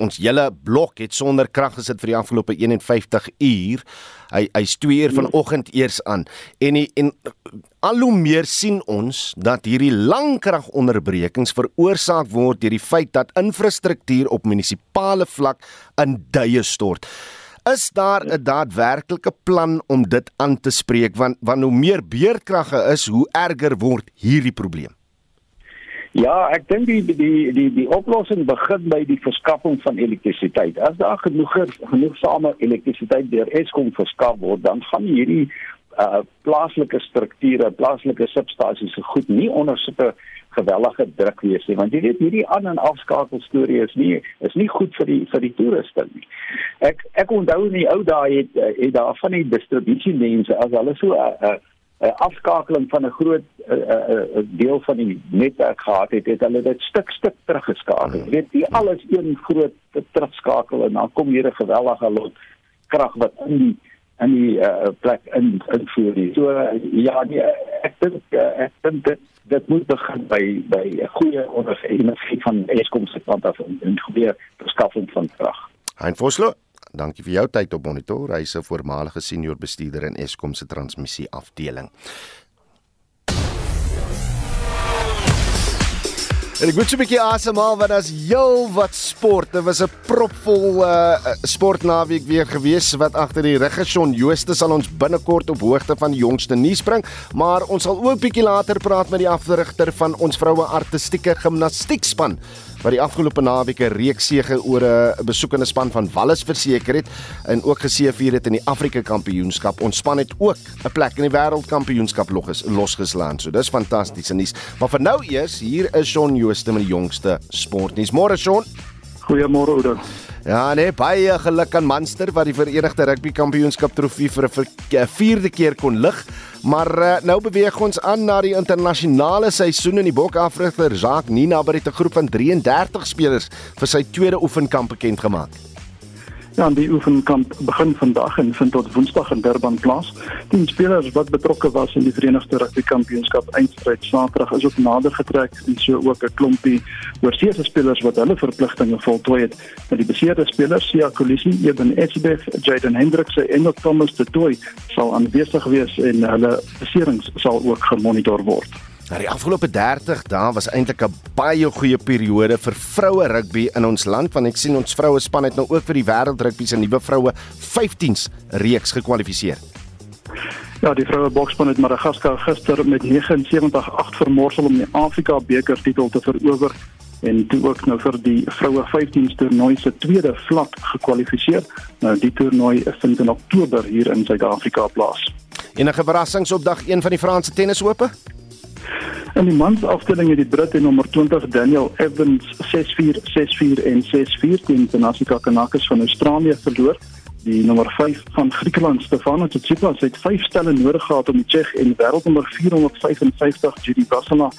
ons hele blok het sonder krag gesit vir die afgelope 51 uur. Hy hy's 2 uur vanoggend eers aan. En die, en al hoe meer sien ons dat hierdie langkragonderbrekings veroorsaak word deur die feit dat infrastruktuur op munisipale vlak in duie stort. Is daar 'n daadwerklike plan om dit aan te spreek want want hoe meer beurtkragte is, hoe erger word hierdie probleem? Ja, ek dink die die die die oplossing begin by die verskaffing van elektrisiteit. As daar genoeg genoegsame elektrisiteit deur Eskom verskaf word, dan gaan hierdie uh plaaslike strukture, plaaslike substasies se goed nie onder sulke gewellige druk wees nie, want jy weet hierdie aan en afskakel storie is nie is nie goed vir die vir die toeriste nie. Ek ek onthou in die ou dae het, het daar van die distribusiemense as hulle so 'n uh, uh, 'n afskakeling van 'n groot uh, uh, uh, deel van die netwerk gehad het, het hulle dit stuk stuk teruggeskakel. Jy weet, die alles een groot terugskakel en dan kom hier 'n gewellige lot krag wat in die in die uh, plek in invoer. So uh, ja, die, ek dink uh, ek dink dit dit moet begin by by 'n goeie ondersteuning van Eskom se kant af en 'n goeie verskaffing van krag. Hein Vosloo Dankie vir jou tyd op monitor. Hy's 'n voormalige senior bestuurder in Eskom se transmissie afdeling. En ek moet 'n bietjie asemhaal want daar's heel wat sport. Dit was 'n propvol uh sportnaweek weer gewees wat agter die rug geson. Jooste sal ons binnekort op hoogte van die jongste nuus bring, maar ons sal ook bietjie later praat met die afrigter van ons vroue artistieke gimnastiekspan wat die afgelope naweek 'n reeks sege oor 'n besoekende span van Wallis verseker het en ook geseëvier het in die Afrika Kampioenskap. Ons span het ook 'n plek in die Wêreldkampioenskap losges losgeslaan. So dis fantastiese nuus. Maar vir nou eers, hier is Shaun Jooste met die jongste sportnuus. Môre Shaun. Goeiemôre Oudo. Ja, nee, baie geluk aan Munster wat die Verenigde Rugby Kampioenskap trofee vir 'n vierde keer kon lig. Maar uh, nou beweeg ons aan na die internasionale seisoen in die Bokafrigter Jacques Nina het 'n groep van 33 spelers vir sy tweede oefenkamp bekend gemaak. Ja, die oefenkamp begin vandag en vind tot Woensdag in Durban plaas. Die spelers wat betrokke was in die Verenigde Rugby Kampioenskap eindstryd Saterdag is ook nader getrek en so ook 'n klompie oorseese spelers wat hulle verpligtinge voltooi het. Met die beseerde spelers Sia Kolisi, Eben Esbeth, Jaden Hendricks en ook Thomas de Tooi sal aanwesig wees en hulle beserings sal ook gemonitor word. Nou die afgelope 30 dae was eintlik 'n baie goeie periode vir vroue rugby in ons land want ek sien ons vroue span het nou ook vir die wêreld rugby se nuwe vroue 15s reeks gekwalifiseer. Ja, die vroue boksspan het Madagaskar gister met 79-8 vermorsel om die Afrika beker titel te verower en toe ook nou vir die vroue 15s toernooi se tweede vlak gekwalifiseer. Nou die toernooi vind in Oktober hier in Suid-Afrika plaas. Enige verrassings op dag 1 van die Franse tennisope? In die mansafdeling het die Brit en nommer 20 Daniel Evans 6-4, 6-4 en 6-4 teen Tanasi Kakanakis van Australië verloor. Die nommer 5 van Griekeland Stefanos Tsitsipas het 5 stelle nodig gehad om die Tsjech en wêreldnommer 455 Gigi Vasana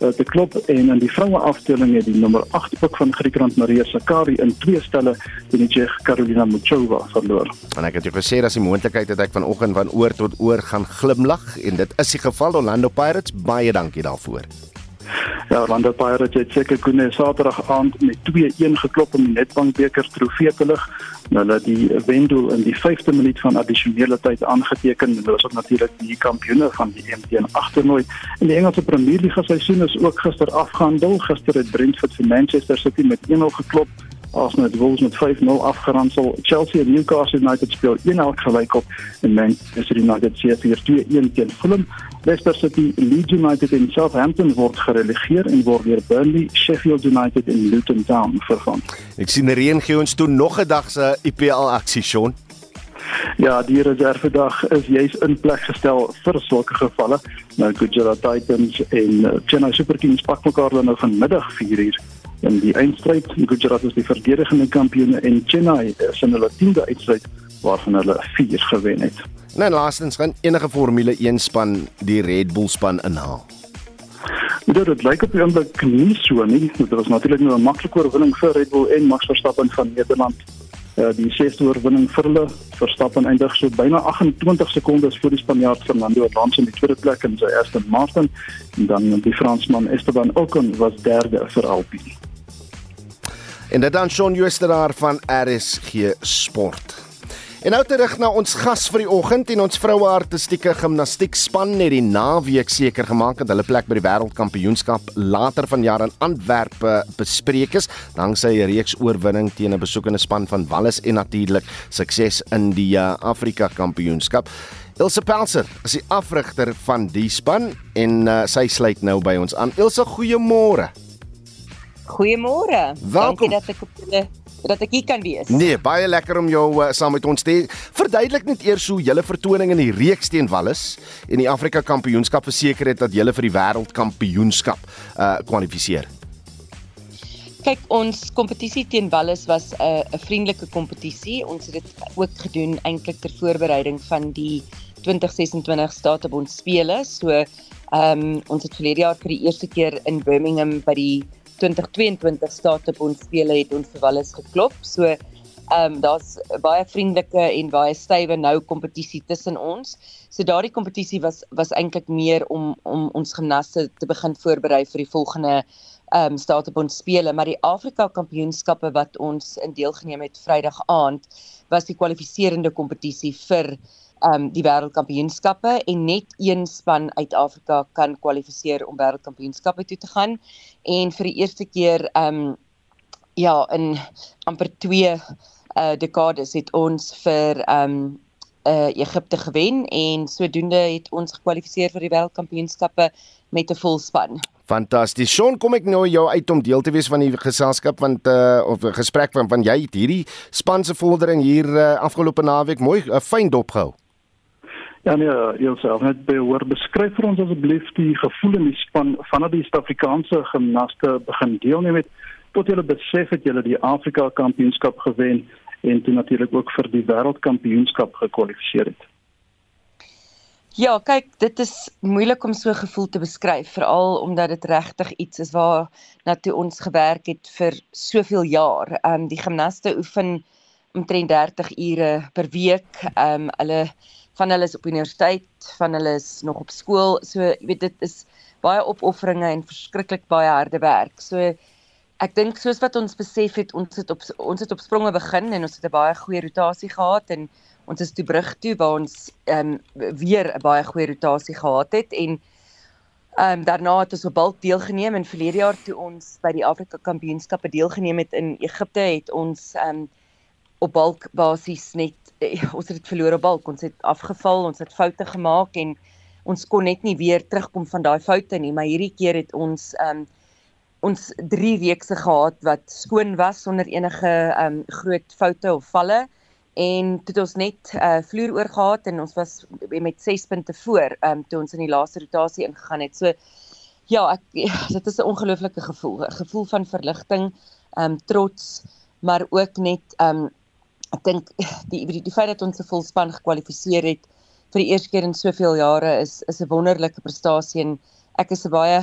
uh, te klop en in die vroue afdeling het die nommer 8 ook van Griekeland Maria Sakkari in twee stelle teen die Tsjech Karolina Muchova verloor. En ek het jou gesê dat die moontlikheid het ek vanoggend van oor tot oor gaan glimlag en dit is die geval Orlando Pirates baie dankie daarvoor. Ja, Orlando Pirates het seker Koene Saterdag aand met 2-1 geklop om die Nedbank beker trofee te lig. Hulle het die wendoel in die 5de minuut van addisionele tyd aangeteken en hulle is natuurlik die kampioene van die MTN 8 toernooi. In die Engelse Premier League seisoen is ook gister afgehandel. Gister het Brentford vir Manchester City met 1-0 geklop. Arsenal het Wolves met 5-0 afgeronsel. Chelsea en Newcastle United speel 1-1 gelyk op en Manchester United se 4-2-1 teen Fulham. Leicester City, Leeds United en Southampton word gerelegeer en word weer Burnley, Sheffield United en Luton Town vervang. Ek sien reën gee ons toe nog 'n dag se IPL aksie, Sean. Ja, die reservedag is juis in plek gestel vir sulke gevalle. Nou Gujarat Titans en Chennai Super Kings pak mekaar dan nou vanmiddag 4uur in die eindstryd. Gujarat is die verdedigende kampioene en Chennai is in hulle 10de eindstryd waarvan hulle 4 gewen het. Nou laastens gaan enige Formule 1 span die Red Bull span inhaal. Ja, dit lyk op die oomblik nie so nie. Dit was natuurlik nou 'n maklike oorwinning vir Red Bull en Max Verstappen van Nederland. Uh, die sesde oorwinning vir hulle. Verstappen eindig so byna 28 sekondes voor die Spanjaard Fernando Alonso in die tweede plek en sy Aston Martin en dan die Fransman Esteban Ocon was derde vir Alpine. En dit dan Shaun Joosterdaar van RSG Sport. En nou terug na ons gas vir die oggend en ons vroue artistieke gimnastiekspan het die naweek seker gemaak dat hulle plek by die wêreldkampioenskap later vanjaar in Antwerpe bespreek is, danksy 'n reeks oorwinning teen 'n besoekende span van Wallis en natuurlik sukses in die uh, Afrika Kampioenskap. Ilse Pelser is die afrigter van die span en uh, sy sluit nou by ons aan. Ilse, goeiemôre. Goeiemôre. Dankie dat ek op julle dat ek hier kan wees. Nee, baie lekker om jou uh, saam met ons te hê. Verduidelik net eers hoe julle vertoning in die reeks teen Wallis en die Afrika Kampioenskap verseker het dat julle vir die wêreldkampioenskap uh kwalifiseer. Kyk, ons kompetisie teen Wallis was 'n uh, 'n vriendelike kompetisie. Ons het dit ook gedoen eintlik ter voorbereiding van die 2026 Statebond spele. So, ehm um, ons het verlede jaar vir die eerste keer in Birmingham by die 2022 Statebond spele het ons vir Wallis geklop. So ehm um, daar's baie vriendelike en baie stywe nou kompetisie tussen ons. So daardie kompetisie was was eintlik meer om om ons gimnaste te begin voorberei vir die volgende ehm um, Statebond spele, maar die Afrika Kampioenskappe wat ons in deelgeneem het Vrydag aand was die kwalifiserende kompetisie vir um die wêreldkampioenskappe en net een span uit Afrika kan kwalifiseer om wêreldkampioenskappe toe te gaan en vir die eerste keer um ja in amper 2 uh dekades het ons vir um uh Egipte gewen en sodoende het ons gekwalifiseer vir die wêreldkampioenskappe met 'n volspan. Fantasties. Sean, kom ek nou jou uit om deel te wees van die geselskap want uh of gesprek van van jy het hierdie span se vordering hier uh, afgelope naweek mooi uh, fyn dop gehou. Ja nee, jouself net behoor beskryf vir ons asseblief die gevoel in die span vanaf die Suid-Afrikaanse gimnaste begin deelneem het tot hulle besef het hulle die Afrika Kampioenskap gewen en toe natuurlik ook vir die Wêreldkampioenskap gekwalifiseer het. Ja, kyk, dit is moeilik om so gevoel te beskryf, veral omdat dit regtig iets is waar na toe ons gewerk het vir soveel jaar. Ehm um, die gimnaste oefen omtrent 30 ure per week. Ehm um, hulle van hulle is op universiteit, van hulle is nog op skool. So jy weet dit is baie opofferinge en verskriklik baie harde werk. So ek dink soos wat ons besef het, ons het op ons het op spronge begin en ons het 'n baie goeie rotasie gehad en ons is toe brug toe waar ons ehm um, weer 'n baie goeie rotasie gehad het en ehm um, daarna het ons op bulk deelgeneem en verlede jaar toe ons by die Afrika Kampioenskappe deelgeneem het in Egipte het ons ehm um, op bulk basis net ons het dit verloor op bulk ons het afgeval ons het foute gemaak en ons kon net nie weer terugkom van daai foute nie. Maar hierdie keer het ons um ons 3 reekse gehad wat skoon was sonder enige um groot foute of valle. En dit ons net uh vloer oor gehad en ons was met 6 punte voor um toe ons in die laaste rotasie ingegaan het. So ja ek dit is 'n ongelooflike gevoel 'n gevoel van verligting um trots maar ook net um ek dink die die, die feit dat ons 'n volspan gekwalifiseer het vir die eerste keer in soveel jare is is 'n wonderlike prestasie en ek is 'n baie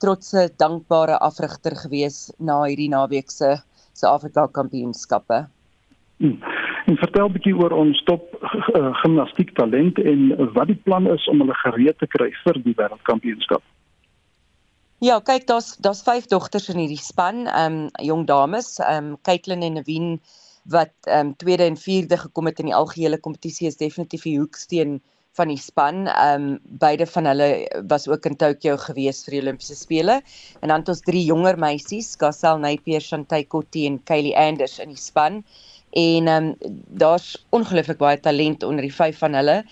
trotse, dankbare afrigter gewees na hierdie naweek se se Afrika Kampioenskappe. Hmm. En vertel 'n bietjie oor ons top uh, gimnastiek talent en wat die plan is om hulle gereed te kry vir die wêreldkampioenskap. Ja, kyk, daar's daar's vyf dogters in hierdie span, ehm um, jong dames, ehm um, Caitlin en Nevin wat ehm um, tweede en vierde gekom het in die algehele kompetisie is definitief die hoeksteen van die span. Ehm um, beide van hulle was ook in Tokio gewees vir die Olimpiese spele. En dan het ons drie jonger meisies, Gasel Napier, Shantay Kotti en Kylie Anders in die span. En ehm um, daar's ongelooflik baie talent onder die vyf van hulle.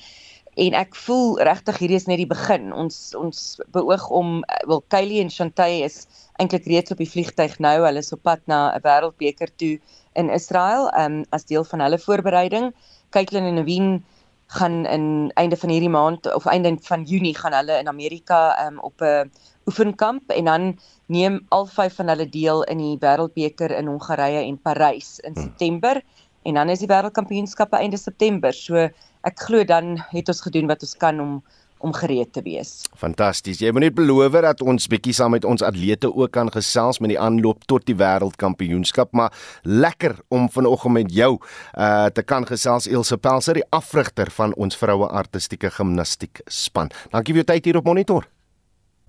En ek voel regtig hierdie is net die begin. Ons ons beoog om wel Kylie en Shantay is eintlik reeds op die vliegtyg nou. Hulle is op pad na 'n wêreldbeker toe in Israel um, as deel van hulle voorbereiding. Caitlin en Nevin gaan in einde van hierdie maand of einde van Junie gaan hulle in Amerika um, op 'n oefenkamp en dan neem al vyf van hulle deel in die wêreldbeker in Hongarye en Parys in hmm. September en dan is die wêreldkampioenskappe einde September. So ek glo dan het ons gedoen wat ons kan om om gereed te wees. Fantasties. Jy moet net beloof dat ons bietjie saam met ons atlete ook kan gesels met die aanloop tot die wêreldkampioenskap, maar lekker om vanoggend met jou uh te kan gesels Ilse Pelser, die afrigter van ons vroue artistieke gimnastiek span. Dankie vir jou tyd hier op monitor.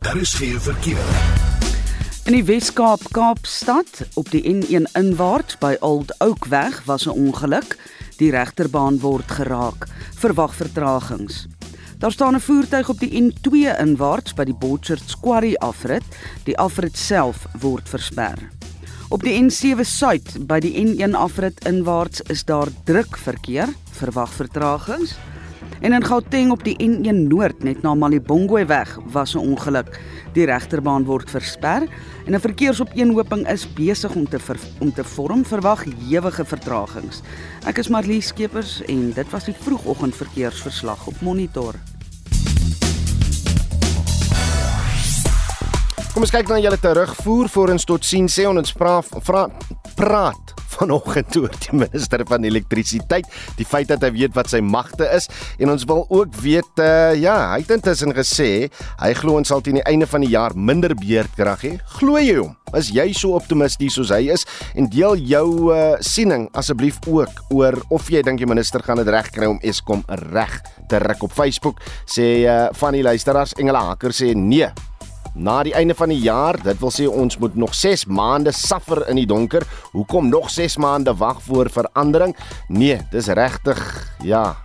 Daar is geen verkeer. In die Wes-Kaap, Kaapstad, op die N1 inwaarts by Old Oakweg was 'n ongeluk. Die regterbaan word geraak. Verwag vertragings. Daar staan 'n voertuig op die N2 inwaarts by die Botchards Quarry afrit. Die afrit self word versper. Op die N7 suid by die N1 afrit inwaarts is daar druk verkeer, verwag vertragings. En in Gauteng op die N1 noord net na Malibongwe weg was 'n ongeluk. Die regterbaan word versper en 'n verkeersopeenhoping is besig om te ver, om te vorm, verwag ewige vertragings. Ek is Marlie Skeepers en dit was die vroegoggend verkeersverslag op Monitor. Kom ons kyk dan julle terugvoer voor ons tot sien sê ons praat praat vanoggend oor die minister van elektrisiteit, die feit dat hy weet wat sy magte is en ons wil ook weet uh, ja, hy het intussen gesê hy glo ons sal teen die einde van die jaar minder beerdkrag hê. Glo jy hom? Is jy so optimisties soos hy is? En deel jou uh, siening asseblief ook oor of jy dink die minister gaan dit reg kry om Eskom reg te ruk op Facebook sê uh, van die luisteraars. Engela Haker sê nee na die einde van die jaar. Dit wil sê ons moet nog 6 maande suffer in die donker. Hoekom nog 6 maande wag voor verandering? Nee, dis regtig ja.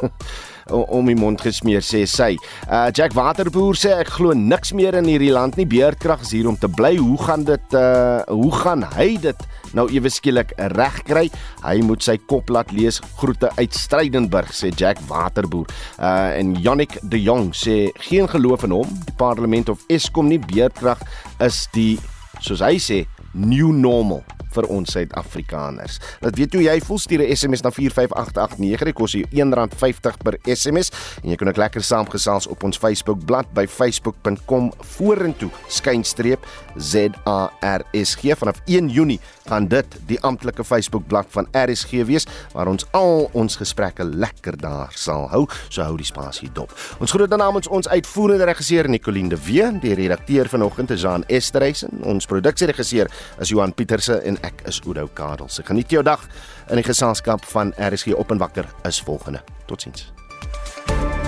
om die mond gesmeer sê sy. Uh Jack Waterboer sê ek glo niks meer in hierdie land nie. Beerdkrag is hier om te bly. Hoe gaan dit uh hoe gaan hy dit nou ewe skielik regkry? Hy moet sy kop laat lees. Groete uit Strydenburg sê Jack Waterboer. Uh en Jannik de Jong sê geen geloof in hom. Die parlement of Eskom nie beerdkrag is die soos hy sê new normal vir ons Suid-Afrikaners. Laat weet hoe jy voel stuur 'n SMS na 45889. Dit kos jou R1.50 per SMS en jy kan ook lekker saamgesels op ons Facebook bladsy by facebook.com vorentoe skynstreep ZARSG vanaf 1 Junie gaan dit die amptelike Facebook bladsy van RSG wees waar ons al ons gesprekke lekker daar sal hou. So hou die spasie dop. Ons groet dan namens ons uitvoerende regisseur Nicoline de Wee, die redakteur vanoggend is Jean Esterhuizen, ons produksieregisseur is Johan Pieterse en ek is Udo Karelse. Geniet jou dag in die geselskap van RSG Op en Wakker is volgende. Totsiens. thank you